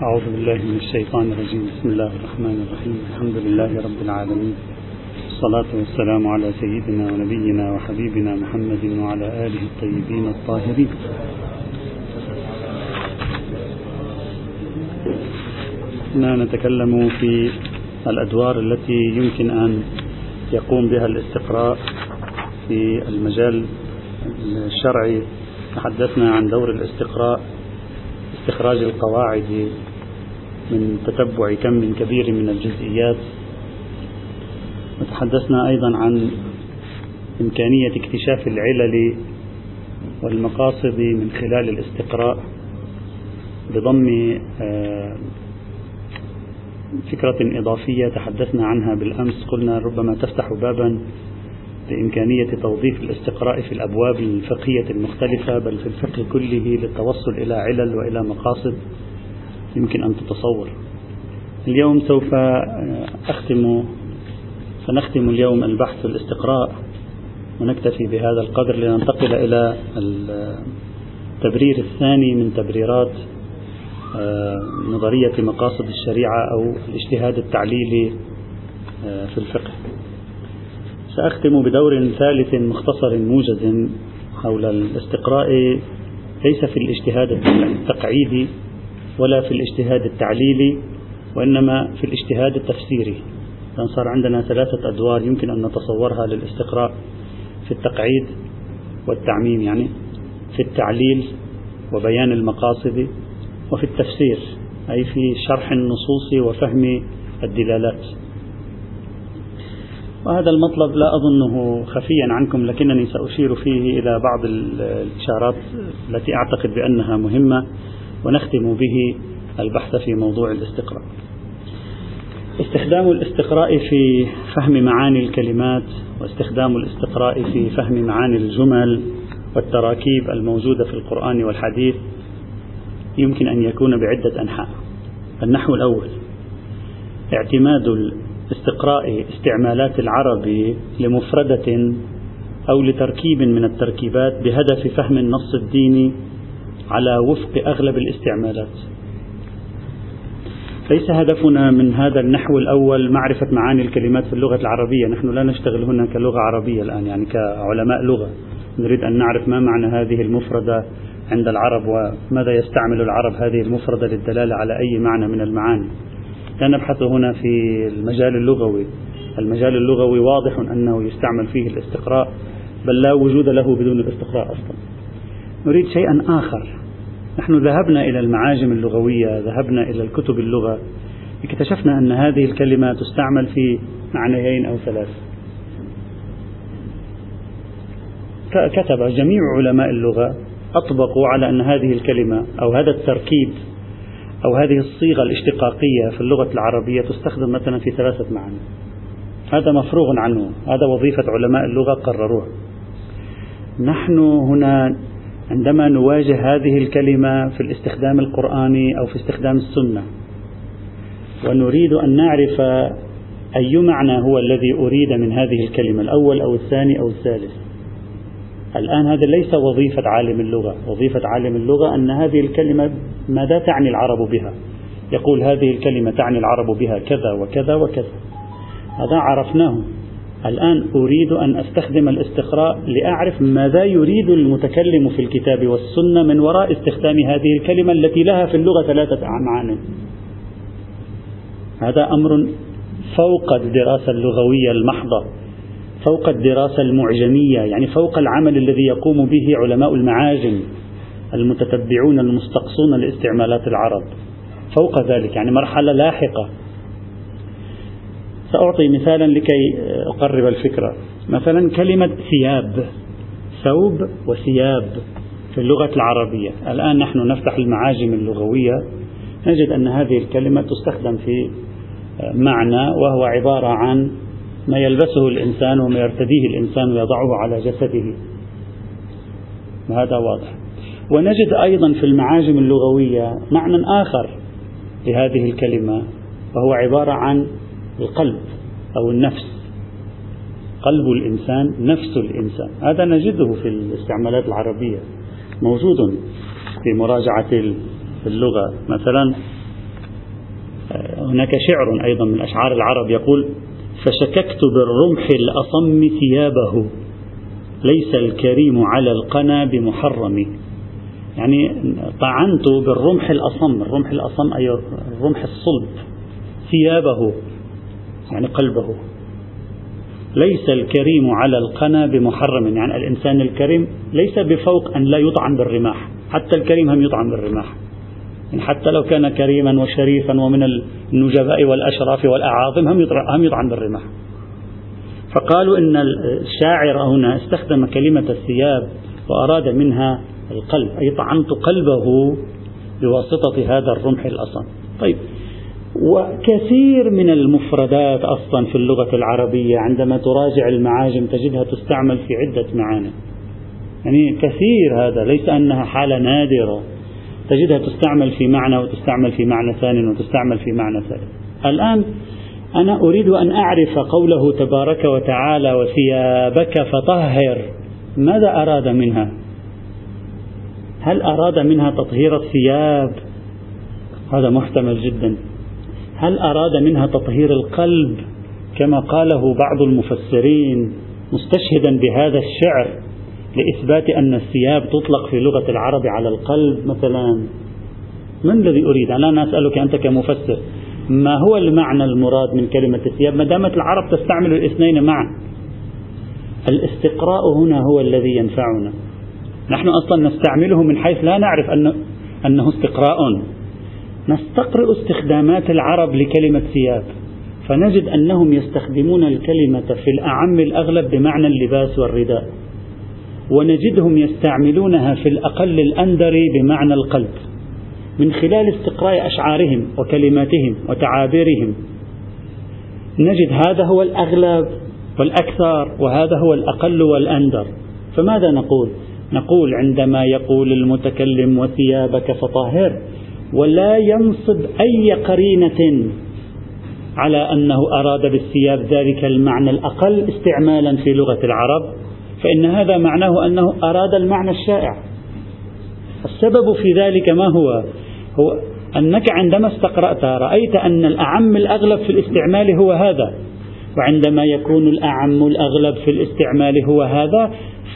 أعوذ بالله من الشيطان الرجيم. بسم الله الرحمن الرحيم. الحمد لله رب العالمين. الصلاة والسلام على سيدنا ونبينا وحبيبنا محمد وعلى آله الطيبين الطاهرين. هنا نتكلم في الأدوار التي يمكن أن يقوم بها الاستقراء في المجال الشرعي. تحدثنا عن دور الاستقراء استخراج القواعد من تتبع كم كبير من الجزئيات. وتحدثنا أيضا عن إمكانية اكتشاف العلل والمقاصد من خلال الاستقراء بضم آه، فكرة إضافية تحدثنا عنها بالأمس. قلنا ربما تفتح بابا بإمكانية توظيف الاستقراء في الأبواب الفقهية المختلفة بل في الفقه كله للتوصل إلى علل وإلى مقاصد. يمكن أن تتصور. اليوم سوف أختم سنختم اليوم البحث الاستقراء ونكتفي بهذا القدر لننتقل إلى التبرير الثاني من تبريرات آه، نظرية مقاصد الشريعة أو الاجتهاد التعليلي آه، في الفقه. سأختم بدور ثالث مختصر موجز حول الاستقراء ليس في الاجتهاد التقعيدي ولا في الاجتهاد التعليلي وإنما في الاجتهاد التفسيري. لأن صار عندنا ثلاثة أدوار يمكن أن نتصورها للاستقراء في التقعيد والتعميم يعني في التعليل وبيان المقاصد وفي التفسير أي في شرح النصوص وفهم الدلالات. وهذا المطلب لا أظنه خفيا عنكم لكنني سأشير فيه إلى بعض الإشارات التي أعتقد بأنها مهمة. ونختم به البحث في موضوع الاستقراء. استخدام الاستقراء في فهم معاني الكلمات واستخدام الاستقراء في فهم معاني الجمل والتراكيب الموجودة في القرآن والحديث يمكن أن يكون بعدة أنحاء. النحو الأول اعتماد استقراء استعمالات العرب لمفردة أو لتركيب من التركيبات بهدف فهم النص الديني على وفق أغلب الاستعمالات. ليس هدفنا من هذا النحو الأول معرفة معاني الكلمات في اللغة العربية، نحن لا نشتغل هنا كلغة عربية الآن يعني كعلماء لغة، نريد أن نعرف ما معنى هذه المفردة عند العرب وماذا يستعمل العرب هذه المفردة للدلالة على أي معنى من المعاني. لا نبحث هنا في المجال اللغوي المجال اللغوي واضح أنه يستعمل فيه الاستقراء بل لا وجود له بدون الاستقراء أصلا نريد شيئا آخر. نحن ذهبنا إلى المعاجم اللغوية ذهبنا إلى الكتب اللغة اكتشفنا أن هذه الكلمة تستعمل في معنيين أو ثلاث. كتب جميع علماء اللغة أطبقوا على أن هذه الكلمة أو هذا التركيب أو هذه الصيغة الاشتقاقية في اللغة العربية تستخدم مثلا في ثلاثة معاني. هذا مفروغ عنه. هذا وظيفة علماء اللغة قرروه. نحن هنا عندما نواجه هذه الكلمة في الاستخدام القرآني أو في استخدام السنة. ونريد أن نعرف أي معنى هو الذي أريد من هذه الكلمة الأول أو الثاني أو الثالث. الآن هذا ليس وظيفة عالم اللغة. وظيفة عالم اللغة أن هذه الكلمة ماذا تعني العرب بها؟ يقول هذه الكلمة تعني العرب بها كذا وكذا وكذا. هذا عرفناه. الآن أريد أن أستخدم الاستقراء لأعرف ماذا يريد المتكلم في الكتاب والسنة من وراء استخدام هذه الكلمة التي لها في اللغة ثلاثة معان هذا أمر فوق الدراسة اللغوية المحضة فوق الدراسة المعجمية يعني فوق العمل الذي يقوم به علماء المعاجم المتتبعون المستقصون لاستعمالات العرب. فوق ذلك يعني مرحلة لاحقة. سأعطي مثالا لكي أقرب الفكرة. مثلا كلمة ثياب ثوب وثياب في اللغة العربية. الآن نحن نفتح المعاجم اللغوية. نجد أن هذه الكلمة تستخدم في معنى وهو عبارة عن ما يلبسه الإنسان وما يرتديه الإنسان ويضعه على جسده. هذا واضح. ونجد أيضا في المعاجم اللغوية معنى آخر لهذه الكلمة وهو عبارة عن القلب أو النفس. قلب الإنسان نفس الإنسان. هذا نجده في الاستعمالات العربية. موجود في مراجعة اللغة. مثلا هناك شعر أيضا من أشعار العرب يقول فشككت بالرمح الأصم ثيابه ليس الكريم على القنا بمحرم. يعني طعنت بالرمح الأصم. الرمح الأصم أي الرمح الصلب ثيابه. يعني قلبه. ليس الكريم على القنا بمحرم يعني الإنسان الكريم ليس بفوق أن لا يطعن بالرماح حتى الكريم هم يطعن بالرماح. يعني حتى لو كان كريما وشريفا ومن النجباء والأشراف والأعاظم هم يطعن بالرماح. فقالوا إن الشاعر هنا استخدم كلمة الثياب وأراد منها القلب أي طعنت قلبه بواسطة هذا الرمح الأصم. طيب وكثير من المفردات أصلا في اللغة العربية عندما تراجع المعاجم تجدها تستعمل في عدة معاني. يعني كثير هذا ليس أنها حالة نادرة. تجدها تستعمل في معنى وتستعمل في معنى ثاني وتستعمل في معنى ثالث. الآن أنا أريد أن أعرف قوله تبارك وتعالى وثيابك فطهر. ماذا أراد منها؟ هل أراد منها تطهير الثياب؟ هذا محتمل جدا. هل أراد منها تطهير القلب كما قاله بعض المفسرين مستشهدا بهذا الشعر لإثبات أن الثياب تطلق في لغة العرب على القلب مثلا؟ من الذي أريد؟ أنا أسألك أنت كمفسر ما هو المعنى المراد من كلمة الثياب؟ ما دامت العرب تستعمل الاثنين معا. الاستقراء هنا هو الذي ينفعنا. نحن أصلا نستعمله من حيث لا نعرف أنه, أنه استقراء. نستقرئ استخدامات العرب لكلمة ثياب فنجد أنهم يستخدمون الكلمة في الأعم الأغلب بمعنى اللباس والرداء ونجدهم يستعملونها في الأقل الأندر بمعنى القلب من خلال استقراء أشعارهم وكلماتهم وتعابيرهم نجد هذا هو الأغلب والأكثر وهذا هو الأقل والأندر فماذا نقول؟ نقول عندما يقول المتكلم وثيابك فطهر ولا ينصب أي قرينة على أنه أراد بالثياب ذلك المعنى الأقل استعمالا في لغة العرب فإن هذا معناه أنه أراد المعنى الشائع. السبب في ذلك ما هو؟ هو أنك عندما استقرأت رأيت أن الأعم الأغلب في الاستعمال هو هذا وعندما يكون الأعم الأغلب في الاستعمال هو هذا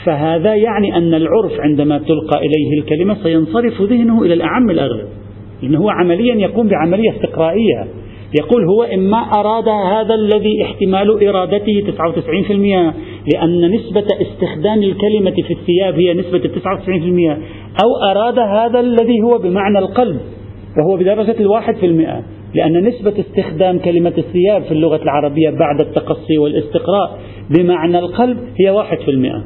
فهذا يعني أن العرف عندما تلقى إليه الكلمة سينصرف ذهنه إلى الأعم الأغلب. لأنه هو عمليا يقوم بعملية استقرائية. يقول هو إما أراد هذا الذي احتمال إرادته 99% لأن نسبة استخدام الكلمة في الثياب هي نسبة 99% أو أراد هذا الذي هو بمعنى القلب وهو بدرجة الواحد في المئة. لأن نسبة استخدام كلمة الثياب في اللغة العربية بعد التقصي والاستقراء بمعنى القلب هي واحد في المئة.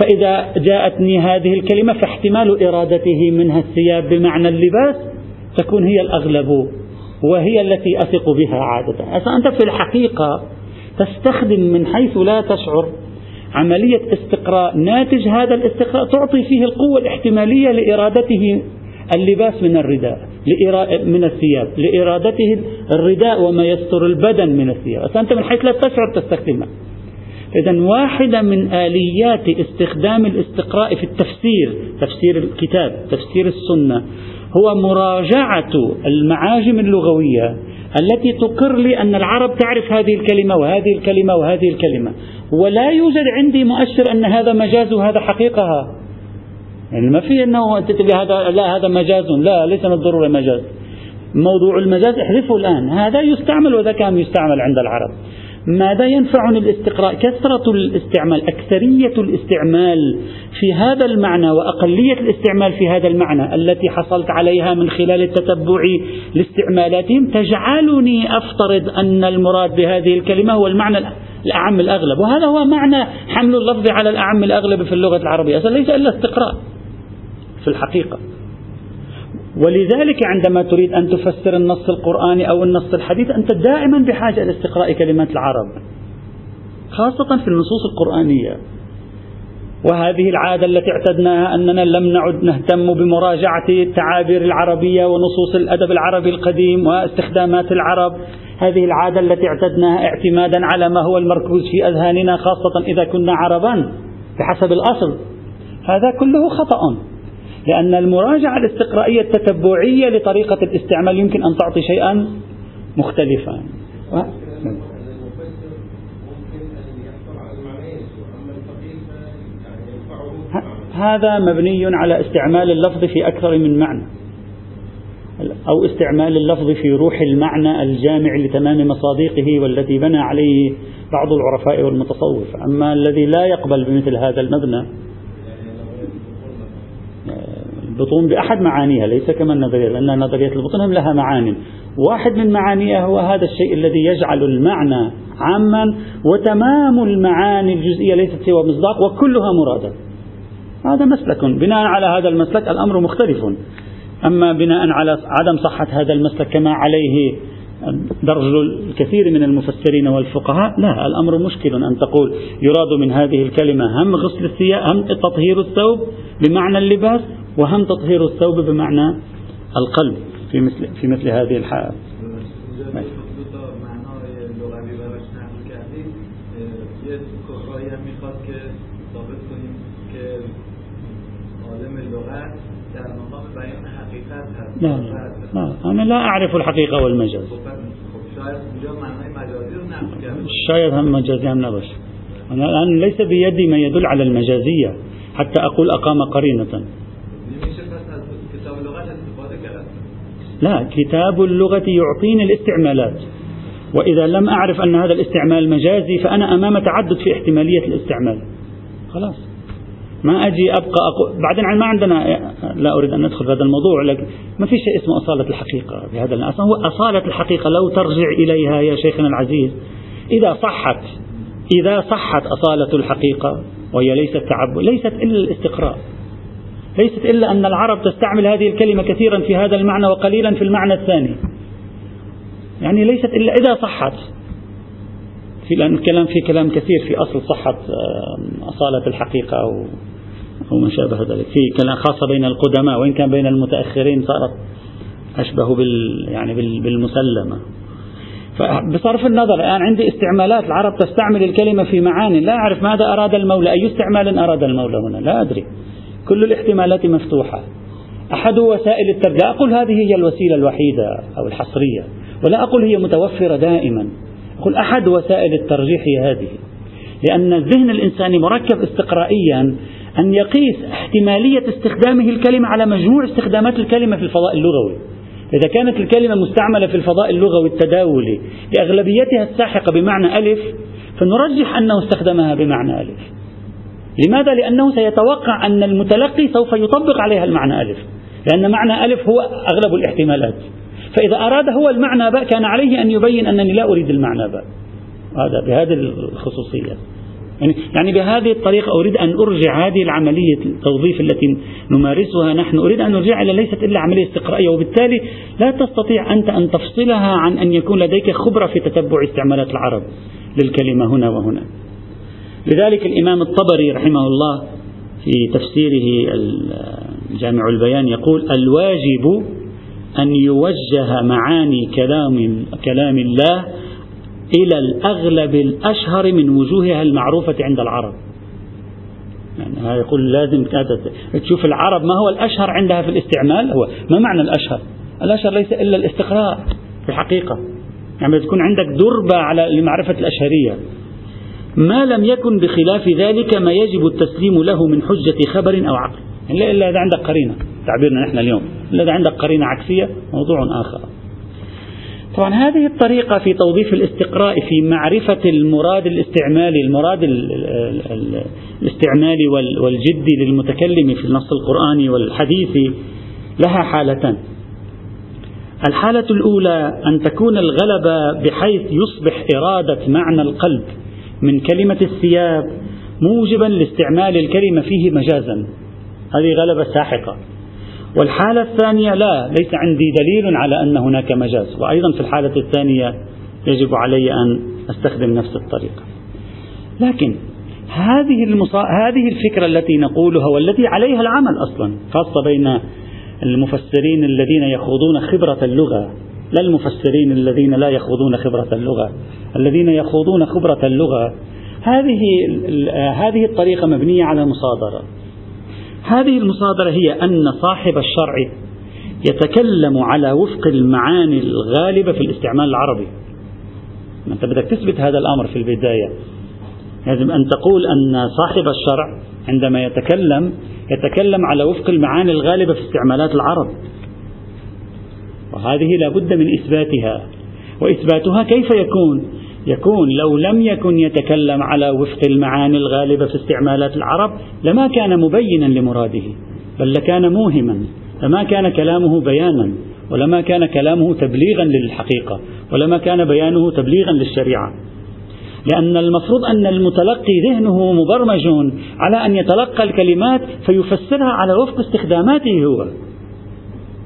فإذا جاءتني هذه الكلمة فاحتمال إرادته منها الثياب بمعنى اللباس تكون هي الأغلب وهي التي أثق بها عادة. أنت في الحقيقة تستخدم من حيث لا تشعر عملية استقراء ناتج هذا الاستقراء تعطي فيه القوة الاحتمالية لإرادته اللباس من الرداء من الثياب لإرادته الرداء وما يستر البدن من الثياب. أنت من حيث لا تشعر تستخدمها. إذا واحدة من آليات استخدام الاستقراء في التفسير تفسير الكتاب تفسير السنة هو مراجعة المعاجم اللغوية التي تقر لي أن العرب تعرف هذه الكلمة وهذه الكلمة وهذه الكلمة. ولا يوجد عندي مؤشر أن هذا مجاز وهذا حقيقة. يعني ما في أنه أنت هذا لا هذا مجاز. لا ليس من الضرورة مجاز. موضوع المجاز احذفه الآن. هذا يستعمل وذا كان يستعمل عند العرب. ماذا ينفعني الاستقراء؟ كثرة الاستعمال أكثرية الاستعمال في هذا المعنى وأقلية الاستعمال في هذا المعنى التي حصلت عليها من خلال التتبع لاستعمالاتهم تجعلني أفترض أن المراد بهذه الكلمة هو المعنى الأعم الأغلب. وهذا هو معنى حمل اللفظ على الأعم الأغلب في اللغة العربية. ليس إلا استقراء في الحقيقة. ولذلك عندما تريد أن تفسر النص القرآني أو النص الحديث أنت دائما بحاجة إلى استقراء كلمات العرب خاصة في النصوص القرآنية. وهذه العادة التي اعتدناها أننا لم نعد نهتم بمراجعة التعابير العربية ونصوص الأدب العربي القديم واستخدامات العرب. هذه العادة التي اعتدناها اعتمادا على ما هو المركوز في أذهاننا خاصة إذا كنا عربا بحسب الأصل. هذا كله خطأ. لأن المراجعة الاستقرائية التتبعية لطريقة الاستعمال يمكن أن تعطي شيئا مختلفة هذا مبني على استعمال اللفظ في أكثر من معنى أو استعمال اللفظ في روح المعنى الجامع لتمام مصادقه والذي بنى عليه بعض العرفاء والمتصوف. أما الذي لا يقبل بمثل هذا المبنى البطون بأحد معانيها ليس كما النظرية لأن نظرية البطون هم لها معان. واحد من معانيها هو هذا الشيء الذي يجعل المعنى عاما وتمام المعاني الجزئية ليست سوى مصداق وكلها مرادة. هذا مسلك. بناء على هذا المسلك الأمر مختلف. أما بناء على عدم صحة هذا المسلك كما عليه درج الكثير من المفسرين والفقهاء لا الأمر مشكل أن تقول يراد من هذه الكلمة هم غسل الثياب هم تطهير الثوب بمعنى اللباس وهم تطهير الثوب بمعنى القلب في مثل في مثل هذه الحالة لا لا أنا لا أعرف الحقيقة والمجاز. شايد هم مجازي هم نبش أنا الآن ليس بيدي ما يدل على المجازية حتى أقول أقام قرينة. لا كتاب اللغة يعطيني الاستعمالات. وإذا لم أعرف أن هذا الاستعمال مجازي فأنا أمام تعدد في احتمالية الاستعمال. خلاص. ما أجي أبقى أقول بعدين ما عندنا لا أريد أن أدخل في هذا الموضوع لكن ما في شيء اسمه أصالة الحقيقة بهذا أصلا هو أصالة الحقيقة لو ترجع إليها يا شيخنا العزيز إذا صحت إذا صحت أصالة الحقيقة وهي ليست تعب ليست إلا الاستقراء. ليست إلا أن العرب تستعمل هذه الكلمة كثيرا في هذا المعنى وقليلا في المعنى الثاني. يعني ليست إلا إذا صحت في لأن الكلام في كلام كثير في أصل صحة أصالة الحقيقة أو أو ما شابه ذلك. في كلام خاصة بين القدماء وإن كان بين المتأخرين صارت أشبه بال يعني بالمسلمة. فبصرف النظر الآن عندي استعمالات العرب تستعمل الكلمة في معاني. لا أعرف ماذا أراد المولى أي استعمال أراد المولى هنا؟ لا أدري. كل الاحتمالات مفتوحة. أحد وسائل الترجمة أقول هذه هي الوسيلة الوحيدة أو الحصرية ولا أقول هي متوفرة دائما. أقول أحد وسائل الترجيح هي هذه. لأن الذهن الإنساني مركب استقرائيا أن يقيس احتمالية استخدامه الكلمة على مجموع استخدامات الكلمة في الفضاء اللغوي. إذا كانت الكلمة مستعملة في الفضاء اللغوي التداولي لأغلبيتها الساحقة بمعنى ألف فنرجح أنه استخدمها بمعنى ألف. لماذا؟ لأنه سيتوقع أن المتلقي سوف يطبق عليها المعنى ألف. لأن معنى ألف هو أغلب الاحتمالات. فإذا أراد هو المعنى باء كان عليه أن يبين أنني لا أريد المعنى باء. هذا بهذه الخصوصية. يعني, يعني بهذه الطريقة أريد أن أرجع هذه العملية التوظيف التي نمارسها نحن. أريد أن نرجع إلى ليست إلا عملية استقرائية وبالتالي لا تستطيع أنت أن تفصلها عن أن يكون لديك خبرة في تتبع استعمالات العرب للكلمة هنا وهنا. لذلك الإمام الطبري رحمه الله في تفسيره جامع البيان يقول الواجب أن يوجه معاني كلام كلام الله إلى الأغلب الأشهر من وجوهها المعروفة عند العرب. يعني يقول لازم تشوف العرب ما هو الأشهر عندها في الاستعمال؟ هو ما معنى الأشهر؟ الأشهر ليس إلا الاستقراء في الحقيقة. يعني تكون عندك دربة على لمعرفة الأشهرية ما لم يكن بخلاف ذلك ما يجب التسليم له من حجة خبر أو عقل. يعني إلا إذا عندك قرينة تعبيرنا نحن اليوم. إذا عندك قرينة عكسية موضوع آخر. طبعا هذه الطريقة في توظيف الاستقراء في معرفة المراد الاستعمالي المراد الاستعمالي والجدي للمتكلم في النص القرآني والحديثي لها حالتان. الحالة الأولى أن تكون الغلبة بحيث يصبح إرادة معنى القلب من كلمة الثياب موجبا لاستعمال الكلمة فيه مجازا. هذه غلبة ساحقة. والحالة الثانية لا ليس عندي دليل على أن هناك مجاز. وأيضا في الحالة الثانية يجب علي أن أستخدم نفس الطريقة. لكن هذه المصا... هذه الفكرة التي نقولها والتي عليها العمل أصلا خاصة بين المفسرين الذين يخوضون خبرة اللغة لا المفسرين الذين لا يخوضون خبرة اللغة الذين يخوضون خبرة اللغة. هذه هذه الطريقة مبنية على مصادرة. هذه المصادرة هي أن صاحب الشرع يتكلم على وفق المعاني الغالبة في الاستعمال العربي. أنت بدك تثبت هذا الأمر في البداية. يجب أن تقول أن صاحب الشرع عندما يتكلم يتكلم على وفق المعاني الغالبة في استعمالات العرب. وهذه لا بد من إثباتها. وإثباتها كيف يكون؟ يكون لو لم يكن يتكلم على وفق المعاني الغالبة في استعمالات العرب لما كان مبينا لمراده بل لكان موهما لما كان كلامه بيانا ولما كان كلامه تبليغا للحقيقة ولما كان بيانه تبليغا للشريعة. لأن المفروض أن المتلقي ذهنه مبرمج على أن يتلقى الكلمات فيفسرها على وفق استخداماته هو.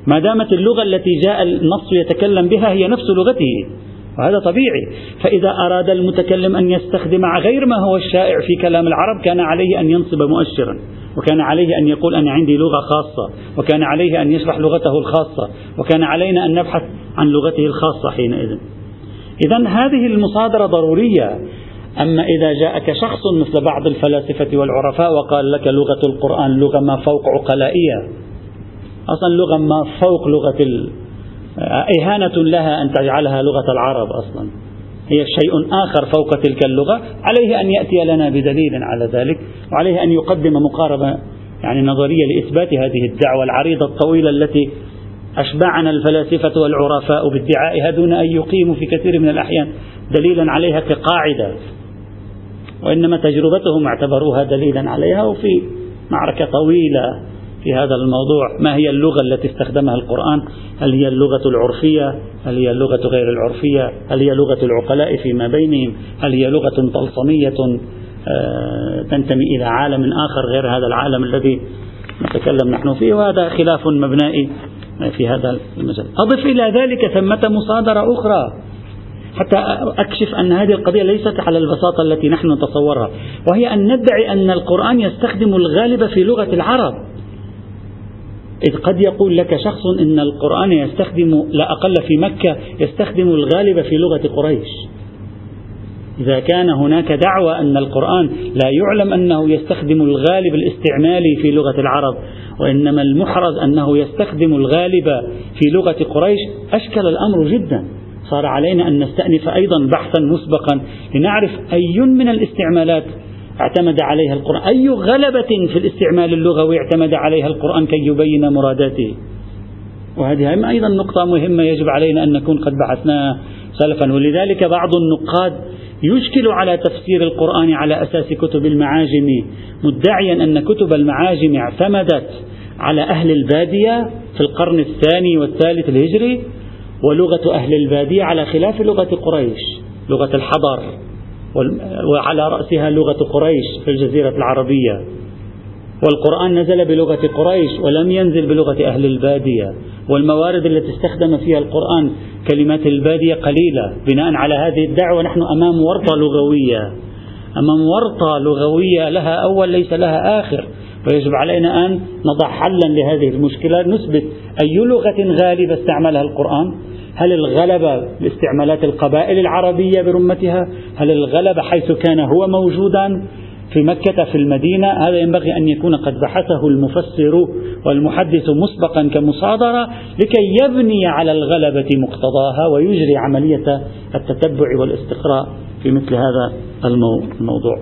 ما دامت اللغة التي جاء النص يتكلم بها هي نفس لغته. وهذا طبيعي فإذا أراد المتكلم أن يستخدم غير ما هو الشائع في كلام العرب كان عليه أن ينصب مؤشرا وكان عليه أن يقول أنا عندي لغة خاصة وكان عليه أن يشرح لغته الخاصة وكان علينا أن نبحث عن لغته الخاصة حينئذ إذا هذه المصادرة ضرورية أما إذا جاءك شخص مثل بعض الفلاسفة والعرفاء وقال لك لغة القرآن لغة ما فوق عقلائية أصلا لغة ما فوق لغة. إهانة لها أن تجعلها لغة العرب أصلا. هي شيء آخر فوق تلك اللغة. عليه أن يأتي لنا بدليل على ذلك وعليه أن يقدم مقاربة يعني نظرية لإثبات هذه الدعوة العريضة الطويلة التي أشبعنا الفلاسفة والعرفاء بادعائها دون أن يقيموا في كثير من الأحيان دليلا عليها كقاعدة. وإنما تجربتهم اعتبروها دليلا عليها وفي معركة طويلة في هذا الموضوع. ما هي اللغة التي استخدمها القرآن؟ هل هي اللغة العرفية؟ هل هي اللغة غير العرفية؟ هل هي لغة العقلاء فيما بينهم؟ هل هي لغة طلسمية آه، تنتمي إلى عالم آخر غير هذا العالم الذي نتكلم نحن فيه؟ وهذا خلاف مبنائي في هذا المجال. أضف إلى ذلك ثمة مصادرة أخرى. حتى أكشف أن هذه القضية ليست على البساطة التي نحن نتصورها وهي أن ندعي أن القرآن يستخدم الغالب في لغة العرب. إذ قد يقول لك شخص إن القرآن يستخدم لا أقل في مكة يستخدم الغالب في لغة قريش. إذا كان هناك دعوة أن القرآن لا يعلم أنه يستخدم الغالب الاستعمالي في لغة العرب وإنما المحرز أنه يستخدم الغالب في لغة قريش أشكل الأمر جدا. صار علينا أن نستأنف أيضا بحثا مسبقا لنعرف أي من الاستعمالات اعتمد عليها القرآن. أي غلبة في الاستعمال اللغوي اعتمد عليها القرآن كي يبين مراداته. وهذه أيضا نقطة مهمة يجب علينا أن نكون قد بحثناها سلفا. ولذلك بعض النقاد يشكل على تفسير القرآن على أساس كتب المعاجم. مدعيا أن كتب المعاجم اعتمدت على أهل البادية في القرن الثاني والثالث الهجري ولغة أهل البادية على خلاف لغة قريش لغة الحضر. وعلى رأسها لغة قريش في الجزيرة العربية. والقرآن نزل بلغة قريش ولم ينزل بلغة أهل البادية. والموارد التي استخدم فيها القرآن كلمات البادية قليلة. بناء على هذه الدعوة نحن أمام ورطة لغوية. أمام ورطة لغوية لها أول ليس لها آخر. ويجب علينا أن نضع حلا لهذه المشكلة. نثبت أي لغة غالبة استعملها القرآن؟ هل الغلبة باستعمالات القبائل العربية برمتها؟ هل الغلبة حيث كان هو موجودا في مكة في المدينة؟ هذا ينبغي أن يكون قد بحثه المفسر والمحدث مسبقا كمصادرة لكي يبني على الغلبة مقتضاها ويجري عملية التتبع والاستقراء في مثل هذا الموضوع.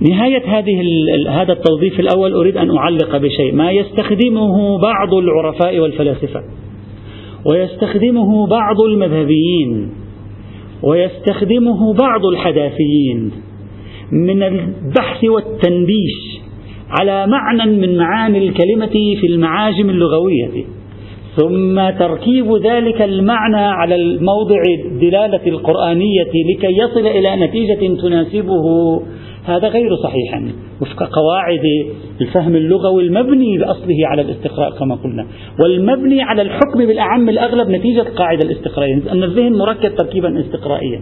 نهاية هذه هذا التوظيف الأول أريد أن أعلق بشيء. ما يستخدمه بعض العرفاء والفلاسفة. ويستخدمه بعض المذهبيين. ويستخدمه بعض الحداثيين. من البحث والتنبيش على معنى من معاني الكلمة في المعاجم اللغوية. ثم تركيب ذلك المعنى على الموضع الدلالة القرآنية لكي يصل إلى نتيجة تناسبه. هذا غير صحيح. وفق قواعد الفهم اللغوي المبني بأصله على الاستقراء كما قلنا. والمبني على الحكم بالأعم الأغلب نتيجة قاعدة الاستقراء أن الذهن مركب تركيبا استقرائيا.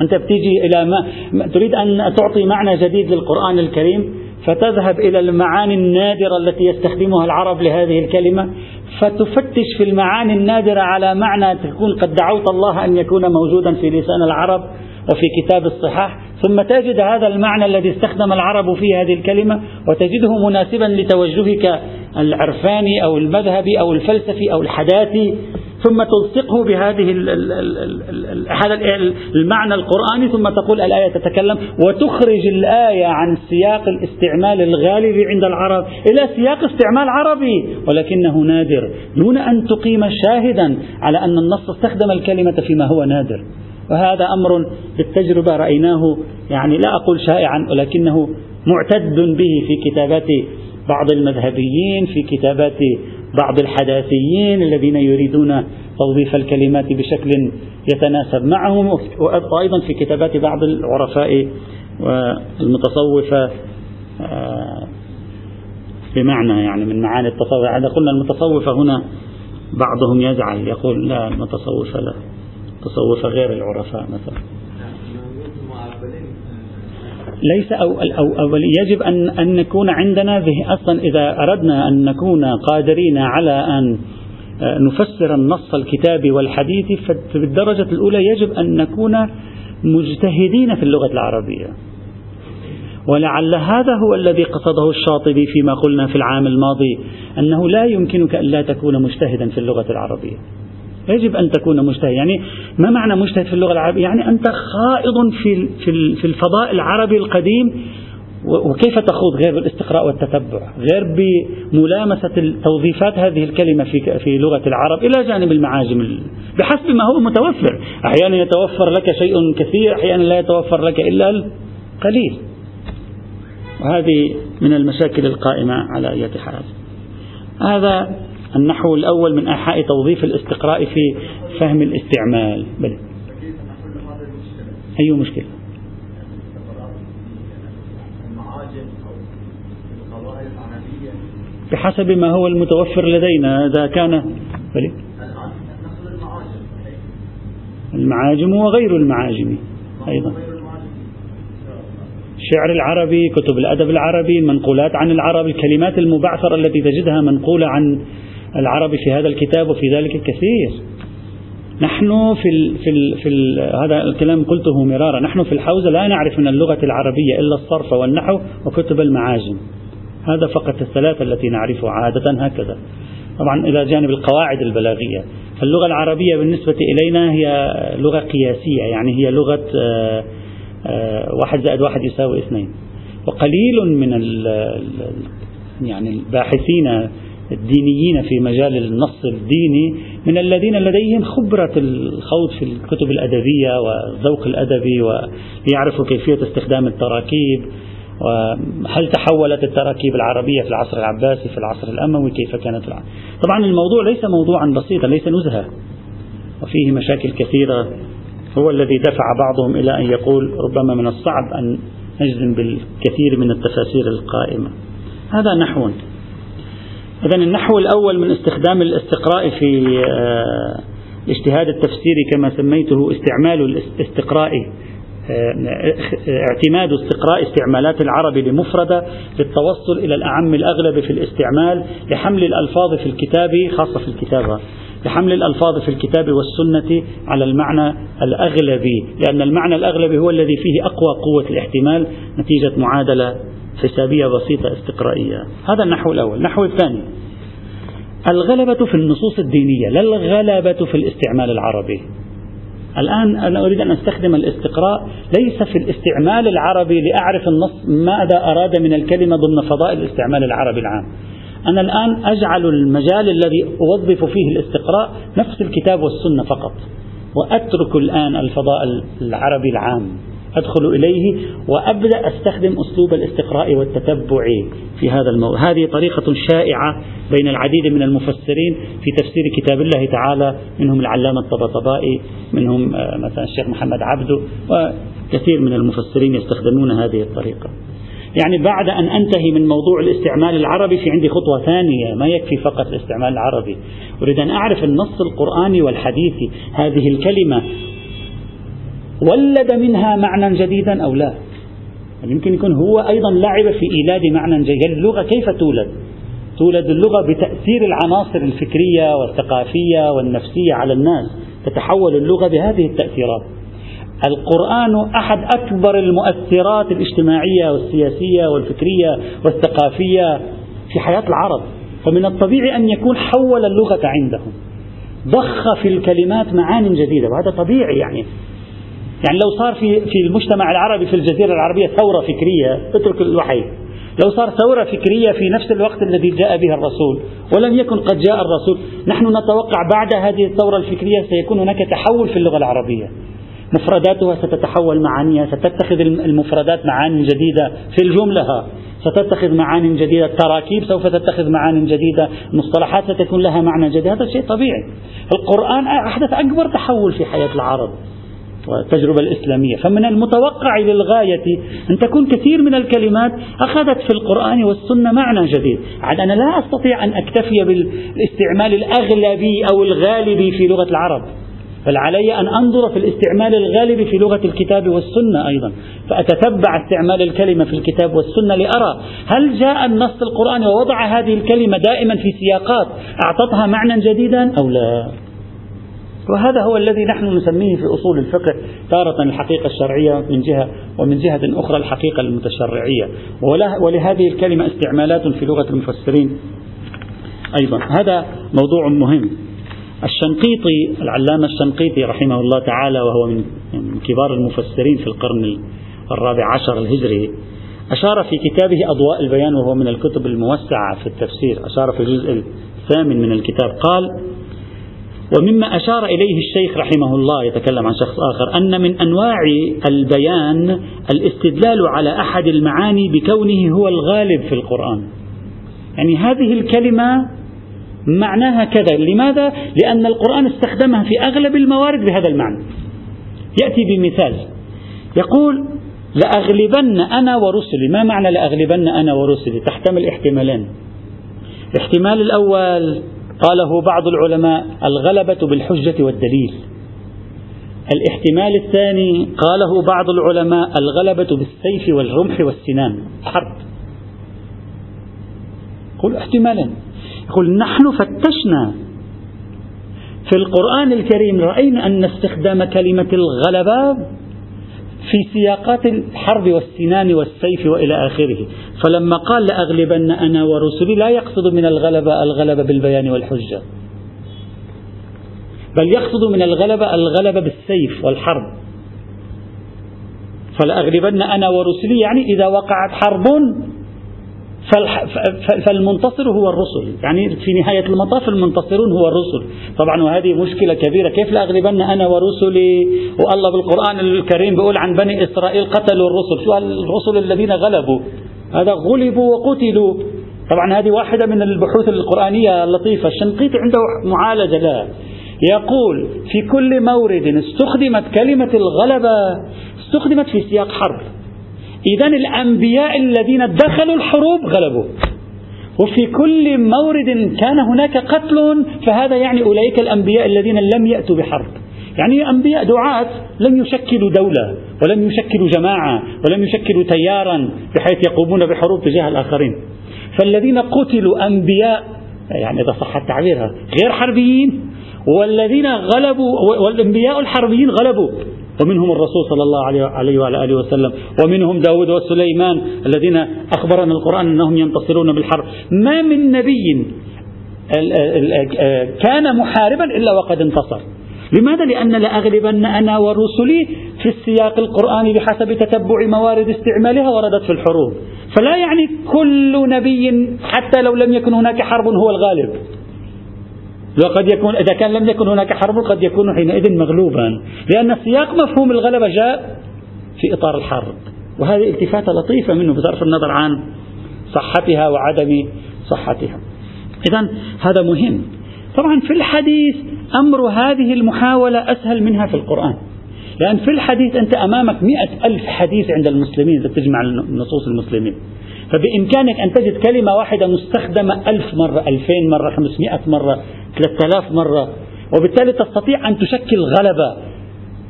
أنت بتيجي إلى ما تريد أن تعطي معنى جديد للقرآن الكريم فتذهب إلى المعاني النادرة التي يستخدمها العرب لهذه الكلمة فتفتش في المعاني النادرة على معنى تكون قد دعوت الله أن يكون موجودا في لسان العرب. وفي كتاب الصحاح ثم تجد هذا المعنى الذي استخدم العرب في هذه الكلمة وتجده مناسبا لتوجهك العرفاني أو المذهبي أو الفلسفي أو الحداثي ثم تلصقه بهذه هذا المعنى القرآني ثم تقول الآية تتكلم وتخرج الآية عن سياق الاستعمال الغالب عند العرب إلى سياق استعمال عربي ولكنه نادر دون أن تقيم شاهدا على أن النص استخدم الكلمة فيما هو نادر. وهذا أمر بالتجربة رأيناه يعني لا أقول شائعا ولكنه معتد به في كتابات بعض المذهبيين في كتابات بعض الحداثيين الذين يريدون توظيف الكلمات بشكل يتناسب معهم وأيضا في كتابات بعض العرفاء والمتصوفة آه، بمعنى يعني من معاني التصوف إذا قلنا المتصوفة هنا بعضهم يزعل يقول لا المتصوفة لا. التصوفة غير العرفاء مثلا. ليس أو, أو, أو يجب أن, أن نكون عندنا أصلا إذا أردنا أن نكون قادرين على أن آه، نفسر النص الكتابي والحديث في الدرجة الأولى يجب أن نكون مجتهدين في اللغة العربية. ولعل هذا هو الذي قصده الشاطبي فيما قلنا في العام الماضي أنه لا يمكنك أن لا تكون مجتهدا في اللغة العربية. يجب أن تكون مجتهد يعني ما معنى مجتهد في اللغة العربية؟ يعني أنت خائض في في الفضاء العربي القديم وكيف تخوض؟ غير بالاستقراء والتتبع غير بملامسة توظيفات هذه الكلمة في, في لغة العرب إلى جانب المعاجم بحسب ما هو متوفر. أحيانا يتوفر لك شيء كثير أحيانا لا يتوفر لك إلا القليل. وهذه من المشاكل القائمة على أي حال. هذا النحو الأول من أيحاء توظيف الاستقراء في فهم الاستعمال بل. أي مشكلة بحسب ما هو المتوفر لدينا إذا كان بل. المعاجم وغير المعاجم أيضا الشعر العربي كتب الأدب العربي منقولات عن العرب الكلمات المبعثرة التي تجدها منقولة عن العربي في هذا الكتاب وفي ذلك كثير. نحن في ال في ال في ال هذا الكلام قلته مرارا. نحن في الحوزة لا نعرف من اللغة العربية إلا الصرف والنحو وكتب المعاجم. هذا فقط الثلاثة التي نعرفها عادة هكذا. طبعا إلى جانب القواعد البلاغية. فاللغة العربية بالنسبة إلينا هي لغة قياسية يعني هي لغة آه، آه، واحد زائد واحد يساوي اثنين. وقليل من يعني الباحثين الدينيين في مجال النص الديني من الذين لديهم خبرة الخوض في الكتب الأدبية والذوق الأدبي ويعرفوا كيفية استخدام التراكيب وهل تحولت التراكيب العربية في العصر العباسي في العصر الأموي كيف كانت؟ العربية. طبعا الموضوع ليس موضوعا بسيطا ليس نزهة. وفيه مشاكل كثيرة. هو الذي دفع بعضهم إلى أن يقول ربما من الصعب أن نجزم بالكثير من التفاسير القائمة. هذا نحو. إذا النحو الأول من استخدام الاستقراء في آه، الاجتهاد التفسيري كما سميته استعمال الاستقراء آه، اعتماد استقراء استعمالات العرب لمفردة للتوصل إلى الأعم الأغلب في الاستعمال لحمل الألفاظ في الكتاب خاصة في الكتابة. لحمل الألفاظ في الكتاب والسنة على المعنى الأغلبي لأن المعنى الأغلبي هو الذي فيه أقوى قوة الاحتمال نتيجة معادلة حسابية بسيطة استقرائية. هذا النحو الأول. النحو الثاني. الغلبة في النصوص الدينية. لا الغلبة في الاستعمال العربي. الآن أنا أريد أن أستخدم الاستقراء. ليس في الاستعمال العربي لأعرف النص ماذا أراد من الكلمة ضمن فضائل الاستعمال العربي العام. أنا الآن أجعل المجال الذي أوظف فيه الاستقراء نفس الكتاب والسنة فقط وأترك الآن الفضاء العربي العام أدخل إليه وأبدأ أستخدم أسلوب الاستقراء والتتبع في هذا الموضوع هذه طريقة شائعة بين العديد من المفسرين في تفسير كتاب الله تعالى منهم العلامة الطبطبائي منهم آه، مثلا الشيخ محمد عبده وكثير من المفسرين يستخدمون هذه الطريقة. يعني بعد أن أنتهي من موضوع الاستعمال العربي في عندي خطوة ثانية ما يكفي فقط الاستعمال العربي. أريد أن أعرف النص القرآني والحديثي هذه الكلمة ولد منها معنى جديدا أو لا؟ يمكن يكون هو أيضا لعب في إيلاد معنى جديد. اللغة كيف تولد؟ تولد اللغة بتأثير العناصر الفكرية والثقافية والنفسية على الناس تتحول اللغة بهذه التأثيرات. القرآن أحد أكبر المؤثرات الاجتماعية والسياسية والفكرية والثقافية في حياة العرب. فمن الطبيعي أن يكون حول اللغة عندهم. ضخ في الكلمات معان جديدة وهذا طبيعي يعني. يعني لو صار في في المجتمع العربي في الجزيرة العربية ثورة فكرية اترك الوحي. لو صار ثورة فكرية في نفس الوقت الذي جاء بها الرسول ولم يكن قد جاء الرسول نحن نتوقع بعد هذه الثورة الفكرية سيكون هناك تحول في اللغة العربية. مفرداتها ستتحول معانيها ستتخذ المفردات معاني جديدة في الجملة. ستتخذ معاني جديدة. التراكيب سوف تتخذ معاني جديدة. المصطلحات ستكون لها معنى جديد. هذا شيء طبيعي. القرآن أحدث أكبر تحول في حياة العرب والتجربة الإسلامية. فمن المتوقع للغاية أن تكون كثير من الكلمات أخذت في القرآن والسنة معنى جديد. عاد أنا لا أستطيع أن أكتفي بالإستعمال الأغلبي أو الغالبي في لغة العرب. بل علي أن أنظر في الاستعمال الغالب في لغة الكتاب والسنة أيضا فأتتبع استعمال الكلمة في الكتاب والسنة لأرى هل جاء النص القرآني ووضع هذه الكلمة دائما في سياقات أعطتها معنى جديدا أو لا؟ وهذا هو الذي نحن نسميه في أصول الفقه تارة الحقيقة الشرعية من جهة ومن جهة أخرى الحقيقة المتشرعية. ولهذه الكلمة استعمالات في لغة المفسرين أيضا. هذا موضوع مهم. الشنقيطي العلامة الشنقيطي رحمه الله تعالى وهو من كبار المفسرين في القرن الرابع عشر الهجري أشار في كتابه أضواء البيان وهو من الكتب الموسعة في التفسير أشار في الجزء الثامن من الكتاب قال ومما أشار إليه الشيخ رحمه الله يتكلم عن شخص آخر أن من أنواع البيان الاستدلال على أحد المعاني بكونه هو الغالب في القرآن. يعني هذه الكلمة معناها كذا لماذا؟ لأن القرآن استخدمها في أغلب الموارد بهذا المعنى. يأتي بمثال. يقول لأغلبن أنا ورسلي. ما معنى لأغلبن أنا ورسلي؟ تحتمل احتمالين. الاحتمال الأول قاله بعض العلماء الغلبة بالحجة والدليل. الاحتمال الثاني قاله بعض العلماء الغلبة بالسيف والرمح والسنان. حرب. قل احتمالا يقول نحن فتشنا في القرآن الكريم رأينا أن استخدام كلمة الغلبة في سياقات الحرب والسنان والسيف وإلى آخره، فلما قال لأغلبن أنا ورسلي لا يقصد من الغلبة الغلبة بالبيان والحجة. بل يقصد من الغلبة الغلبة بالسيف والحرب. فلأغلبن أنا ورسلي يعني إذا وقعت حرب فالمنتصر هو الرسل. يعني في نهاية المطاف المنتصرون هو الرسل. طبعا وهذه مشكلة كبيرة. كيف لأغلبن أنا ورسلي؟ والله بالقرآن الكريم بيقول عن بني إسرائيل قتلوا الرسل. شو الرسل الذين غلبوا؟ هذا غلبوا وقتلوا. طبعا هذه واحدة من البحوث القرآنية اللطيفة. الشنقيطي عنده معالجة لها. يقول في كل مورد استخدمت كلمة الغلبة استخدمت في سياق حرب. إذا الأنبياء الذين دخلوا الحروب غلبوا وفي كل مورد كان هناك قتل فهذا يعني أولئك الأنبياء الذين لم يأتوا بحرب. يعني أنبياء دعاة لم يشكلوا دولة ولم يشكلوا جماعة ولم يشكلوا تيارا بحيث يقومون بحروب تجاه الآخرين. فالذين قتلوا أنبياء يعني إذا صح التعبير غير حربيين والذين غلبوا والأنبياء الحربيين غلبوا. ومنهم الرسول صلى الله عليه وعلى آله وسلم ومنهم داود وسليمان الذين أخبرنا القرآن أنهم ينتصرون بالحرب. ما من نبي كان محاربا إلا وقد انتصر. لماذا؟ لأن لأغلبن أنا ورسلي في السياق القرآني بحسب تتبع موارد استعمالها وردت في الحروب. فلا يعني كل نبي حتى لو لم يكن هناك حرب هو الغالب. وقد يكون إذا كان لم يكن هناك حرب قد يكون حينئذ مغلوبا. لأن سياق مفهوم الغلبة جاء في إطار الحرب. وهذه التفاتة لطيفة منه بصرف النظر عن صحتها وعدم صحتها. إذا هذا مهم. طبعا في الحديث أمر هذه المحاولة أسهل منها في القرآن. لأن في الحديث أنت أمامك مئة ألف حديث عند المسلمين إذا تجمع نصوص المسلمين. فبإمكانك أن تجد كلمة واحدة مستخدمة ألف مرة ألفين مرة خمسمائة مرة ثلاثة آلاف مرة وبالتالي تستطيع أن تشكل غلبة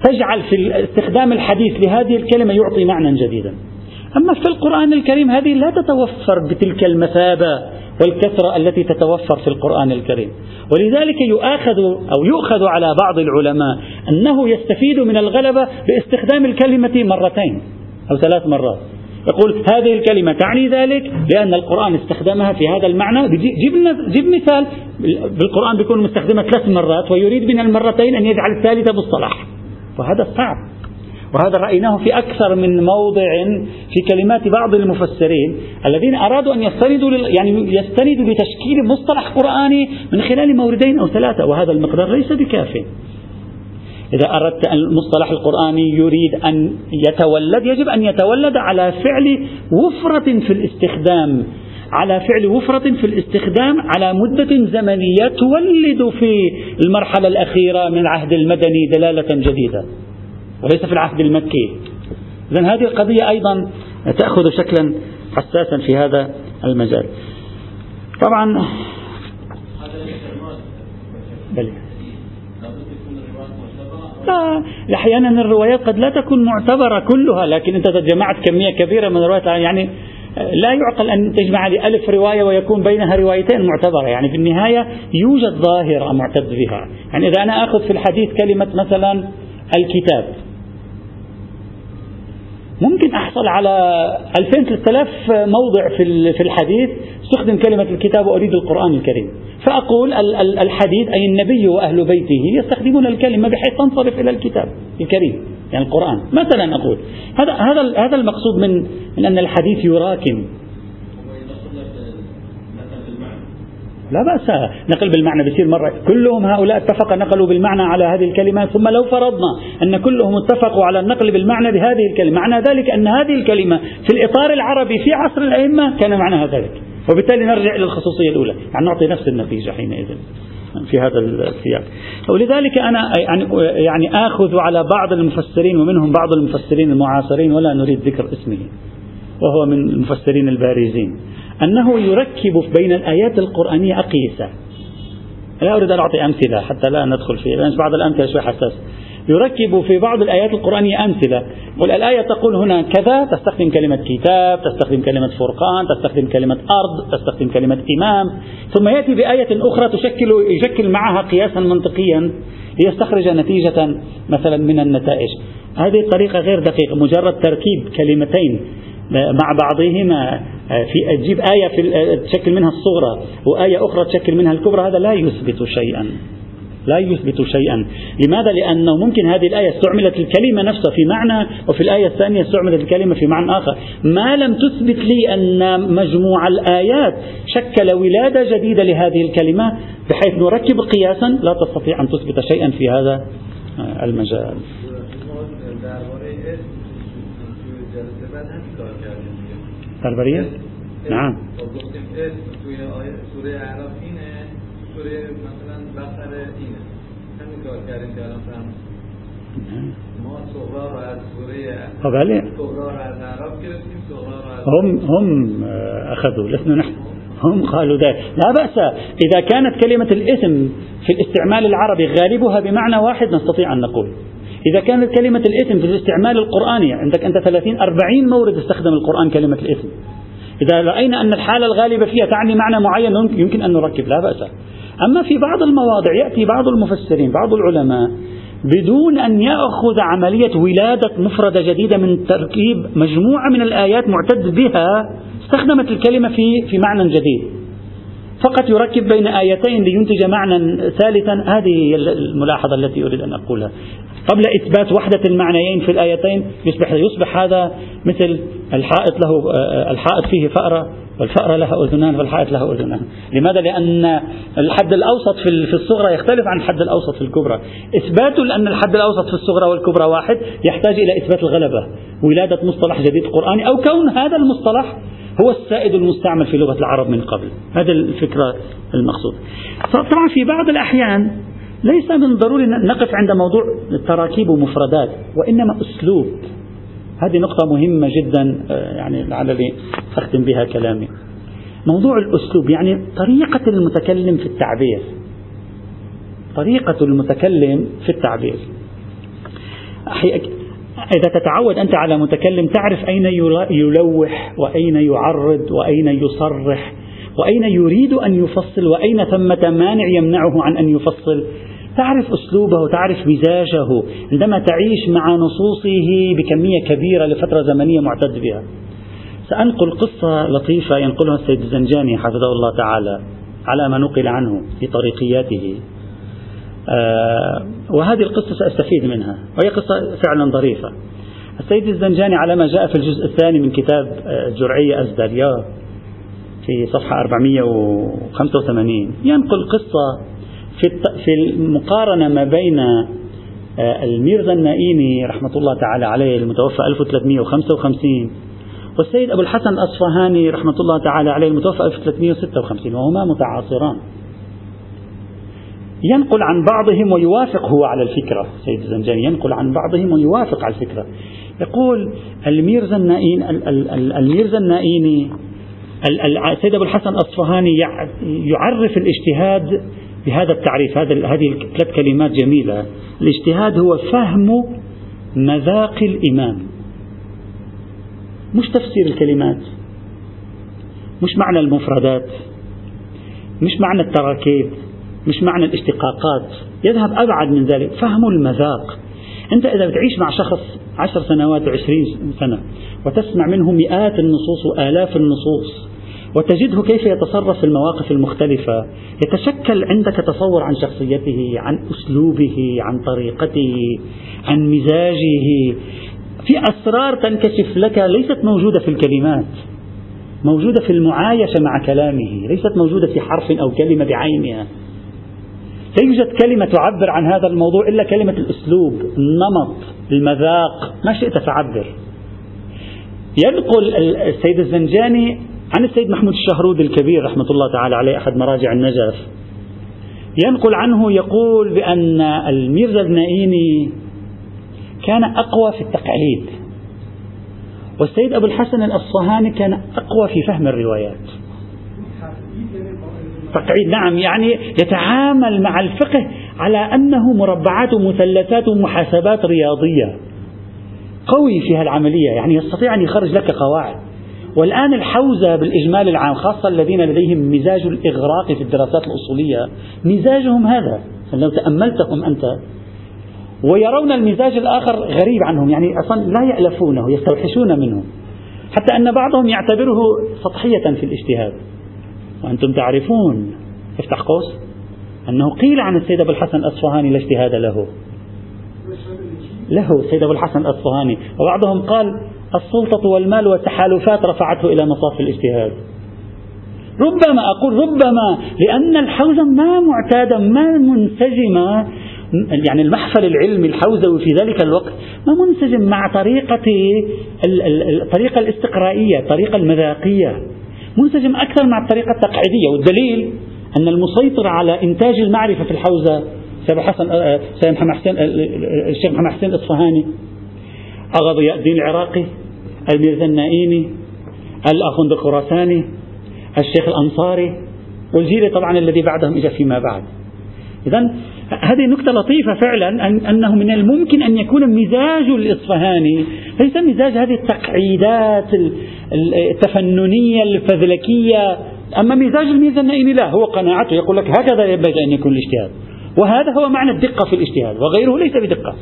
تجعل في استخدام الحديث لهذه الكلمة يعطي معنى جديدا. أما في القرآن الكريم هذه لا تتوفر بتلك المثابة والكثرة التي تتوفر في القرآن الكريم. ولذلك يؤاخذ أو يؤخذ على بعض العلماء أنه يستفيد من الغلبة باستخدام الكلمة مرتين أو ثلاث مرات. يقول هذه الكلمة تعني ذلك لأن القرآن استخدمها في هذا المعنى. جيب, جيب مثال. بالقرآن بيكون مستخدمة ثلاث مرات ويريد من المرتين أن يجعل الثالثة مصطلح وهذا صعب. وهذا رأيناه في أكثر من موضع في كلمات بعض المفسرين الذين أرادوا أن يستندوا يعني يستندوا لتشكيل مصطلح قرآني من خلال موردين أو ثلاثة. وهذا المقدار ليس بكاف. إذا أردت أن المصطلح القرآني يريد أن يتولد يجب أن يتولد على فعل وفرة في الاستخدام على فعل وفرة في الاستخدام على مدة زمنية تولد في المرحلة الأخيرة من العهد المدني دلالة جديدة وليس في العهد المكي. إذا هذه القضية أيضا تأخذ شكلا حساسا في هذا المجال. طبعا بل. لا أحيانا الروايات قد لا تكون معتبرة كلها لكن أنت جمعت كمية كبيرة من الروايات. يعني لا يعقل أن تجمع لي ألف رواية ويكون بينها روايتين معتبرة. يعني في النهاية يوجد ظاهرة معتد بها. يعني إذا أنا أخذ في الحديث كلمة مثلا الكتاب ممكن أحصل على 2000 3000 موضع في الحديث استخدم كلمة الكتاب وأريد القرآن الكريم. فأقول الحديث أي النبي وأهل بيته يستخدمون الكلمة بحيث تنصرف إلى الكتاب الكريم يعني القرآن. مثلا أقول هذا هذا هذا المقصود من من أن الحديث يراكم. لا بأس. نقل بالمعنى بيصير مرة. كلهم هؤلاء اتفق نقلوا بالمعنى على هذه الكلمة ثم لو فرضنا أن كلهم اتفقوا على النقل بالمعنى بهذه الكلمة معنى ذلك أن هذه الكلمة في الإطار العربي في عصر الأئمة كان معناها ذلك. وبالتالي نرجع إلى الخصوصية الأولى. يعني نعطي نفس النتيجة حينئذ في هذا السياق. ولذلك أنا يعني, يعني آخذ على بعض المفسرين ومنهم بعض المفسرين المعاصرين ولا نريد ذكر اسمه وهو من المفسرين البارزين. أنه يركب بين الآيات القرآنية أقيسة. لا أريد أن أعطي أمثلة حتى لا ندخل فيه لأن بعض الأمثلة شوي حساس. يركب في بعض الآيات القرآنية أمثلة. والآية تقول هنا كذا تستخدم كلمة كتاب تستخدم كلمة فرقان تستخدم كلمة أرض تستخدم كلمة إمام. ثم يأتي بآية أخرى تشكل يشكل معها قياسا منطقيا ليستخرج نتيجة مثلا من النتائج. هذه الطريقة غير دقيقة مجرد تركيب كلمتين. مع بعضهما في تجيب آية في تشكل منها الصغرى وآية أخرى تشكل منها الكبرى هذا لا يثبت شيئا. لا يثبت شيئا. لماذا؟ لأنه ممكن هذه الآية استعملت الكلمة نفسها في معنى وفي الآية الثانية استعملت الكلمة في معنى آخر. ما لم تثبت لي أن مجموع الآيات شكل ولادة جديدة لهذه الكلمة بحيث نركب قياسا لا تستطيع أن تثبت شيئا في هذا المجال. درباره نعم. بله هم هم أخذوا لسنا نحن. هم قالوا ذلك. لا بأس. إذا كانت كلمة الاسم في الاستعمال العربي غالبها بمعنى واحد نستطيع أن نقول. إذا كانت كلمة الاسم في الاستعمال القرآني عندك أنت 30 40 مورد استخدم القرآن كلمة الاسم إذا رأينا أن الحالة الغالبة فيها تعني معنى معين يمكن أن نركب لا بأس. أما في بعض المواضع يأتي بعض المفسرين بعض العلماء بدون أن يأخذ عملية ولادة مفردة جديدة من تركيب مجموعة من الآيات معتد بها استخدمت الكلمة في في معنى جديد. فقط يركب بين آيتين لينتج معنى ثالثا. هذه هي الملاحظة التي أريد أن أقولها. قبل إثبات وحدة المعنيين في الآيتين يصبح يصبح هذا مثل الحائط له الحائط فيه فأرة. والفأرة لها أذنان والحائط له أذنان. لماذا؟ لأن الحد الأوسط في الصغرى يختلف عن الحد الأوسط في الكبرى. إثبات أن الحد الأوسط في الصغرى والكبرى واحد يحتاج إلى إثبات الغلبة ولادة مصطلح جديد قرآني أو كون هذا المصطلح هو السائد المستعمل في لغة العرب من قبل. هذا الفكرة المقصود. طبعا في بعض الأحيان ليس من ضروري نقف عند موضوع تراكيب ومفردات وإنما أسلوب. هذه نقطة مهمة جدا آه، يعني لعلني أختم بها كلامي. موضوع الأسلوب يعني طريقة المتكلم في التعبير. طريقة المتكلم في التعبير. إذا تتعود أنت على متكلم تعرف أين يلوح وأين يعرض وأين يصرح وأين يريد أن يفصل وأين ثمة مانع يمنعه عن أن يفصل. تعرف أسلوبه تعرف مزاجه عندما تعيش مع نصوصه بكمية كبيرة لفترة زمنية معتد بها. سأنقل قصة لطيفة ينقلها السيد الزنجاني حفظه الله تعالى على ما نقل عنه في طريقياته. آه وهذه القصة سأستفيد منها وهي قصة فعلا ظريفة. السيد الزنجاني على ما جاء في الجزء الثاني من كتاب آه، أزدريا في صفحة 485 ينقل قصة في المقارنة ما بين آه، الميرزا النائيني رحمة الله تعالى عليه المتوفى 1355 والسيد أبو الحسن الأصفهاني رحمة الله تعالى عليه المتوفى 1356 وهما متعاصران. ينقل عن بعضهم ويوافق هو على الفكرة سيد الزنجاني ينقل عن بعضهم ويوافق على الفكرة. يقول الميرزا النائين الميرزا النائيني السيد أبو الحسن الأصفهاني يعرف الاجتهاد بهذا التعريف هذا هذه ثلاث كلمات جميلة. الاجتهاد هو فهم مذاق الإمام. مش تفسير الكلمات. مش معنى المفردات. مش معنى التراكيب. مش معنى الاشتقاقات. يذهب أبعد من ذلك. فهم المذاق. أنت إذا بتعيش مع شخص عشر سنوات وعشرين سنة وتسمع منه مئات النصوص وآلاف النصوص وتجده كيف يتصرف في المواقف المختلفة. يتشكل عندك تصور عن شخصيته عن أسلوبه عن طريقته عن مزاجه. في أسرار تنكشف لك ليست موجودة في الكلمات. موجودة في المعايشة مع كلامه. ليست موجودة في حرف أو كلمة بعينها. لا يوجد كلمة تعبر عن هذا الموضوع إلا كلمة الأسلوب النمط المذاق. ما شئت فعبر. ينقل السيد الزنجاني عن السيد محمود الشهرود الكبير رحمة الله تعالى عليه أحد مراجع النجف. ينقل عنه يقول بأن الميرزا النائيني كان أقوى في التقعيد والسيد أبو الحسن الأصفهاني كان أقوى في فهم الروايات. تقعيد نعم يعني يتعامل مع الفقه على أنه مربعات ومثلثات ومحاسبات رياضية قوي في هالعملية يعني يستطيع أن يخرج لك قواعد. والآن الحوزة بالإجمال العام خاصة الذين لديهم مزاج الإغراق في الدراسات الأصولية مزاجهم هذا. لو تأملتهم أنت ويرون المزاج الآخر غريب عنهم يعني أصلا لا يألفونه يستوحشون منه. حتى أن بعضهم يعتبره سطحية في الاجتهاد. وأنتم تعرفون افتح قوس أنه قيل عن السيد أبو الحسن الأصفهاني لا اجتهاد له. له السيد أبو الحسن الأصفهاني وبعضهم قال السلطة والمال والتحالفات رفعته إلى مصاف الاجتهاد. ربما أقول ربما لأن الحوزة ما معتادة ما منسجمة يعني المحفل العلمي الحوزوي في ذلك الوقت ما منسجم مع طريقة الطريقة الاستقرائية الطريقة المذاقية. منسجم أكثر مع الطريقة التقعيدية. والدليل أن المسيطر على إنتاج المعرفة في الحوزة سيد حسن سيد محمد حسين الشيخ محمد حسين الإصفهاني أغا ضياء الدين العراقي الميرزا النائيني الأخوند الخراساني الشيخ الأنصاري والجيل طبعا الذي بعدهم إجا فيما بعد. إذا هذه نكتة لطيفة فعلا أن أنه من الممكن أن يكون مزاج الإصفهاني ليس مزاج هذه التقعيدات التفننية الفذلكية أما مزاج الميزة النائمي لا هو قناعته يقول لك هكذا ينبغي أن يكون الاجتهاد. وهذا هو معنى الدقة في الاجتهاد وغيره ليس بدقة.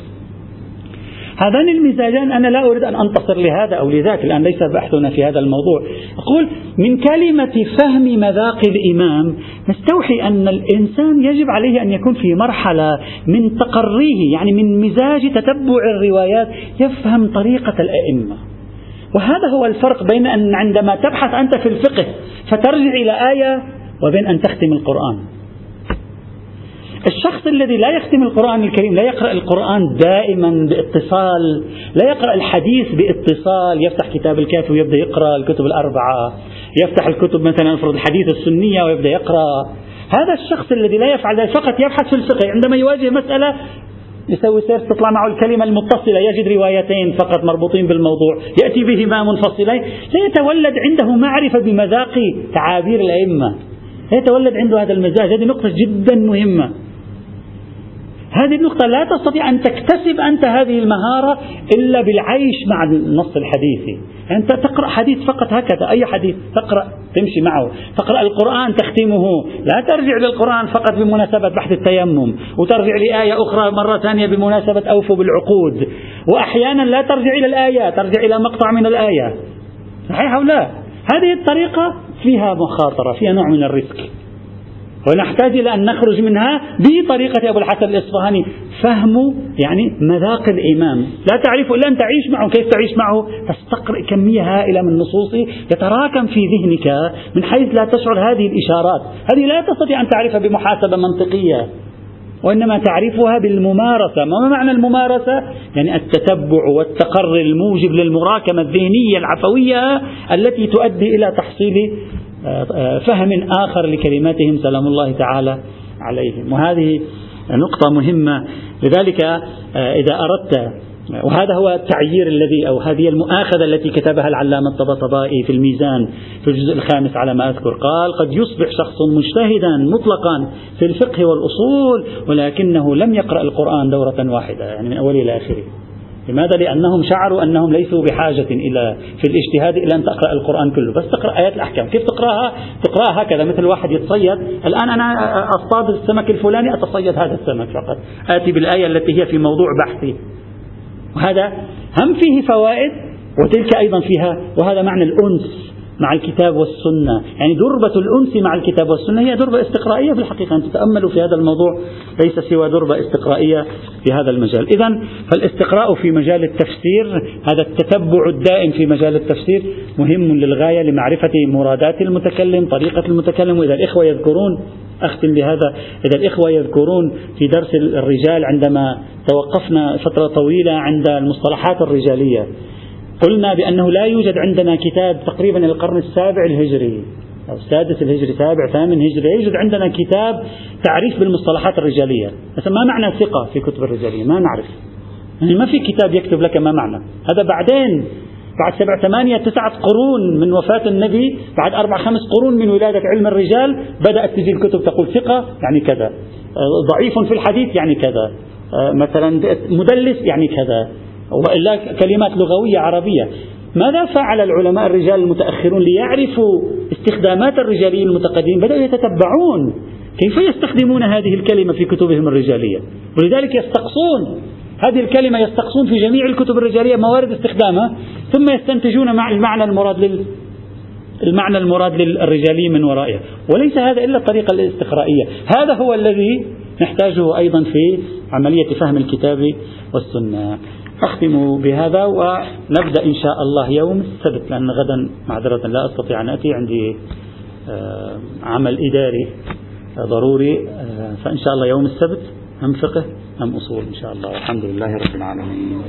هذان المزاجان أنا لا أريد أن أنتصر لهذا أو لذاك الآن ليس بحثنا في هذا الموضوع. أقول من كلمة فهم مذاق الإمام نستوحي أن الإنسان يجب عليه أن يكون في مرحلة من تقريه يعني من مزاج تتبع الروايات يفهم طريقة الأئمة. وهذا هو الفرق بين أن عندما تبحث أنت في الفقه فترجع إلى آية وبين أن تختم القرآن. الشخص الذي لا يختم القرآن الكريم لا يقرأ القرآن دائما باتصال لا يقرأ الحديث باتصال. يفتح كتاب الكافي ويبدأ يقرأ الكتب الأربعة. يفتح الكتب مثلا افرض الحديث السنية ويبدأ يقرأ. هذا الشخص الذي لا يفعل ذلك فقط يبحث في الفقه. عندما يواجه مسألة يسوي سيرش تطلع معه الكلمة المتصلة. يجد روايتين فقط مربوطين بالموضوع. يأتي بهما منفصلين. لا يتولد عنده معرفة بمذاق تعابير الأئمة. يتولد عنده هذا المزاج. هذه نقطة جدا مهمة. هذه النقطة لا تستطيع أن تكتسب أنت هذه المهارة إلا بالعيش مع النص الحديثي. أنت تقرأ حديث فقط هكذا أي حديث؟ تقرأ تمشي معه. تقرأ القرآن تختمه لا ترجع للقرآن فقط بمناسبة بحث التيمم وترجع لآية أخرى مرة ثانية بمناسبة أوفوا بالعقود. وأحيانا لا ترجع إلى الآية ترجع إلى مقطع من الآية. صحيح أو لا؟ هذه الطريقة فيها مخاطرة فيها نوع من الريسك ونحتاج إلى أن نخرج منها بطريقة أبو الحسن الإصفهاني. فهم يعني مذاق الإمام. لا تعرف إلا أن تعيش معه. كيف تعيش معه؟ تستقرئ كمية هائلة من نصوصه يتراكم في ذهنك من حيث لا تشعر هذه الإشارات. هذه لا تستطيع أن تعرفها بمحاسبة منطقية وإنما تعرفها بالممارسة. ما معنى الممارسة؟ يعني التتبع والتقرر الموجب للمراكمة الذهنية العفوية التي تؤدي إلى تحصيل فهم آخر لكلماتهم سلام الله تعالى عليهم. وهذه نقطة مهمة. لذلك آه، إذا أردت وهذا هو التعيير الذي أو هذه المؤاخذة التي كتبها العلامة الطبطبائي في الميزان في الجزء الخامس على ما أذكر. قال قد يصبح شخص مجتهدا مطلقا في الفقه والأصول ولكنه لم يقرأ القرآن دورة واحدة. يعني من أوله إلى آخره. لماذا؟ لأنهم شعروا أنهم ليسوا بحاجة إلى في الاجتهاد إلى أن تقرأ القرآن كله. بس تقرأ آيات الأحكام. كيف تقرأها؟ تقرأها هكذا مثل واحد يتصيد الآن أنا أصطاد السمك الفلاني أتصيد هذا السمك فقط. آتي بالآية التي هي في موضوع بحثي. وهذا هم فيه فوائد وتلك أيضا فيها وهذا معنى الأنس. مع الكتاب والسنة. يعني دربة الأنس مع الكتاب والسنة هي دربة استقرائية في الحقيقة. أن تتأملوا في هذا الموضوع ليس سوى دربة استقرائية في هذا المجال. إذا فالاستقراء في مجال التفسير هذا التتبع الدائم في مجال التفسير مهم للغاية لمعرفة مرادات المتكلم طريقة المتكلم. وإذا الإخوة يذكرون أختم بهذا إذا الإخوة يذكرون في درس الرجال عندما توقفنا فترة طويلة عند المصطلحات الرجالية قلنا بأنه لا يوجد عندنا كتاب تقريبا القرن السابع الهجري أو السادس الهجري سابع ثامن هجري يوجد عندنا كتاب تعريف بالمصطلحات الرجالية. مثلا ما معنى ثقة في كتب الرجالية؟ ما نعرف. يعني ما في كتاب يكتب لك ما معنى. هذا بعدين بعد سبع ثمانية تسعة قرون من وفاة النبي بعد أربع خمس قرون من ولادة علم الرجال بدأت تجي الكتب تقول ثقة يعني كذا. ضعيف في الحديث يعني كذا. مثلا مدلس يعني كذا. وإلا كلمات لغوية عربية. ماذا فعل العلماء الرجال المتأخرون ليعرفوا استخدامات الرجاليين المتقدمين؟ بدأوا يتتبعون. كيف يستخدمون هذه الكلمة في كتبهم الرجالية؟ ولذلك يستقصون. هذه الكلمة يستقصون في جميع الكتب الرجالية موارد استخدامها ثم يستنتجون مع المعنى المراد لل المعنى المراد للرجالي من ورائها وليس هذا إلا الطريقة الاستقرائية. هذا هو الذي نحتاجه أيضا في عملية فهم الكتاب والسنة. أختم بهذا ونبدأ إن شاء الله يوم السبت لأن غدا معذرة لا أستطيع أن أتي عندي آه، عمل إداري ضروري آه، فإن شاء الله يوم السبت هم فقه هم أصول إن شاء الله. والحمد لله رب العالمين.